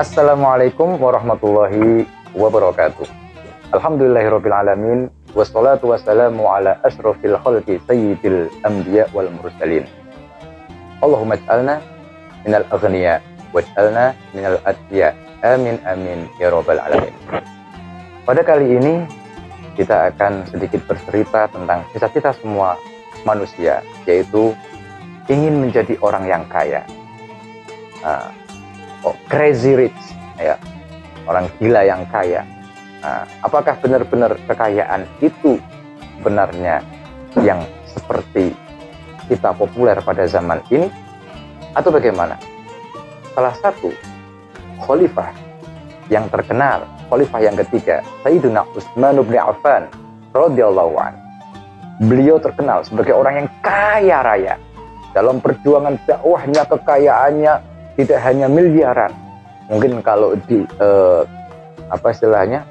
Assalamualaikum warahmatullahi wabarakatuh. Alhamdulillahirabbil alamin wassalatu wassalamu ala asyrafil khalqi sayyidil anbiya wal mursalin. Allahumma ij'alna minal aghniya waj'alna minal atqiya. Amin amin ya rabbal alamin. Pada kali ini kita akan sedikit bercerita tentang cita-cita semua manusia yaitu ingin menjadi orang yang kaya. Uh, oh, crazy rich. Ya. Orang gila yang kaya. Nah, apakah benar-benar kekayaan itu benarnya yang seperti kita populer pada zaman ini? Atau bagaimana? Salah satu khalifah yang terkenal khalifah yang ketiga Sayyidina Utsman bin Affan radhiyallahu an. Beliau terkenal sebagai orang yang kaya raya. Dalam perjuangan dakwahnya kekayaannya tidak hanya miliaran. Mungkin kalau di eh, apa istilahnya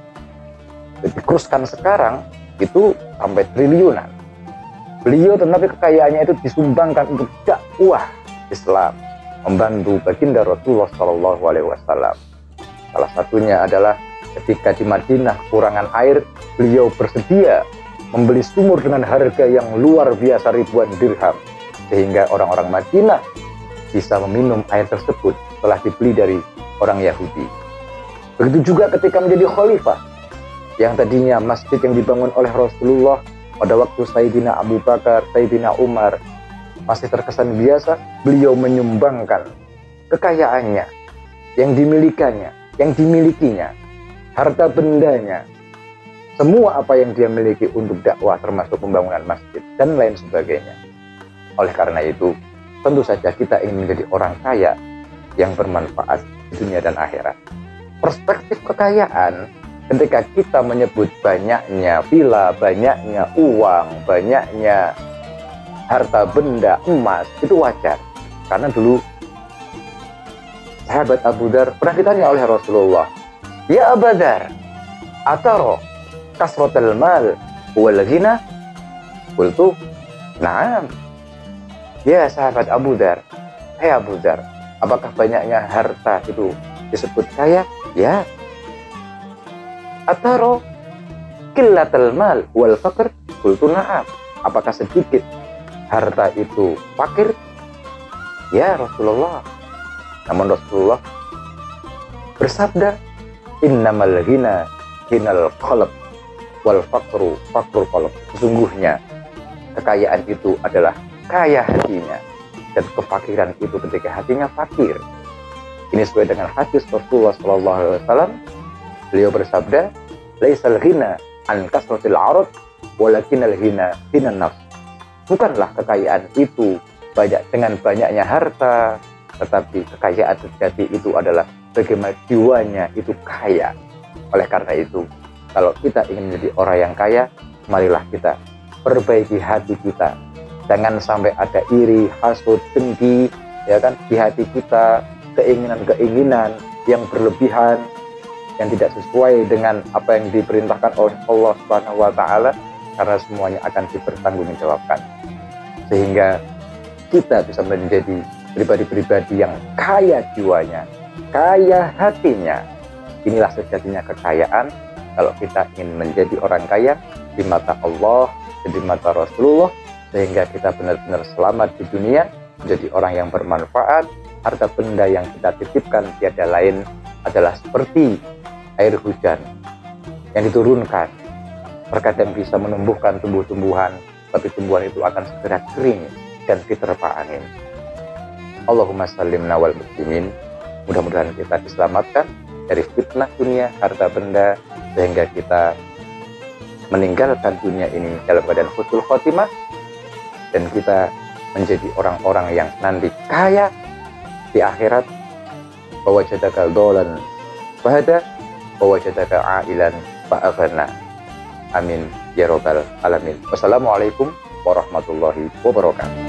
dikuruskan sekarang itu sampai triliunan. Beliau tetapi kekayaannya itu disumbangkan untuk dakwah Islam membantu baginda Rasulullah Shallallahu Alaihi Wasallam. Salah satunya adalah ketika di Madinah kurangan air beliau bersedia membeli sumur dengan harga yang luar biasa ribuan dirham sehingga orang-orang Madinah bisa meminum air tersebut setelah dibeli dari orang Yahudi. Begitu juga ketika menjadi khalifah, yang tadinya masjid yang dibangun oleh Rasulullah pada waktu Sayyidina Abu Bakar, Sayyidina Umar masih terkesan biasa, beliau menyumbangkan kekayaannya, yang dimilikannya, yang dimilikinya, harta bendanya, semua apa yang dia miliki untuk dakwah termasuk pembangunan masjid dan lain sebagainya. Oleh karena itu, tentu saja kita ingin menjadi orang kaya yang bermanfaat di dunia dan akhirat. Perspektif kekayaan ketika kita menyebut banyaknya villa, banyaknya uang, banyaknya harta benda, emas, itu wajar. Karena dulu sahabat Abu Dar pernah ditanya oleh Rasulullah, Ya Abu Dar, ataro kasrotal mal wal ghina? Qultu, na'am, Ya sahabat Abu Dar, Hai Abu Dar, apakah banyaknya harta itu disebut kaya? Ya. Ataro killatal mal wal fakir kultu na'am. Apakah sedikit harta itu fakir? Ya Rasulullah. Namun Rasulullah bersabda, Innamal ghina hinal qalb wal fakru fakrul qalb. Sesungguhnya kekayaan itu adalah kaya hatinya dan kefakiran itu ketika hatinya fakir. Ini sesuai dengan hadis Rasulullah Shallallahu Alaihi Wasallam. Beliau bersabda, "Laisal ghina an kasratil arad, walakin al ghina hinan nafs." Bukanlah kekayaan itu banyak dengan banyaknya harta, tetapi kekayaan sejati itu adalah bagaimana jiwanya itu kaya. Oleh karena itu, kalau kita ingin menjadi orang yang kaya, marilah kita perbaiki hati kita jangan sampai ada iri, hasut, dengki, ya kan di hati kita, keinginan-keinginan yang berlebihan yang tidak sesuai dengan apa yang diperintahkan oleh Allah Subhanahu wa taala karena semuanya akan dipertanggungjawabkan. Sehingga kita bisa menjadi pribadi-pribadi yang kaya jiwanya, kaya hatinya. Inilah sejatinya kekayaan kalau kita ingin menjadi orang kaya di mata Allah di mata Rasulullah sehingga kita benar-benar selamat di dunia, menjadi orang yang bermanfaat, harta benda yang kita titipkan tiada lain adalah seperti air hujan yang diturunkan. Terkadang bisa menumbuhkan tumbuh-tumbuhan, tapi tumbuhan itu akan segera kering dan diterpa angin. Allahumma sallim nawal muslimin. Mudah-mudahan kita diselamatkan dari fitnah dunia, harta benda, sehingga kita meninggalkan dunia ini dalam keadaan husnul khotimah dan kita menjadi orang-orang yang nanti kaya di akhirat. Bahwa jadaka dolan bahada bahwa jadaka ailan fa'aghna. Amin. Ya robbal alamin. Wassalamualaikum warahmatullahi wabarakatuh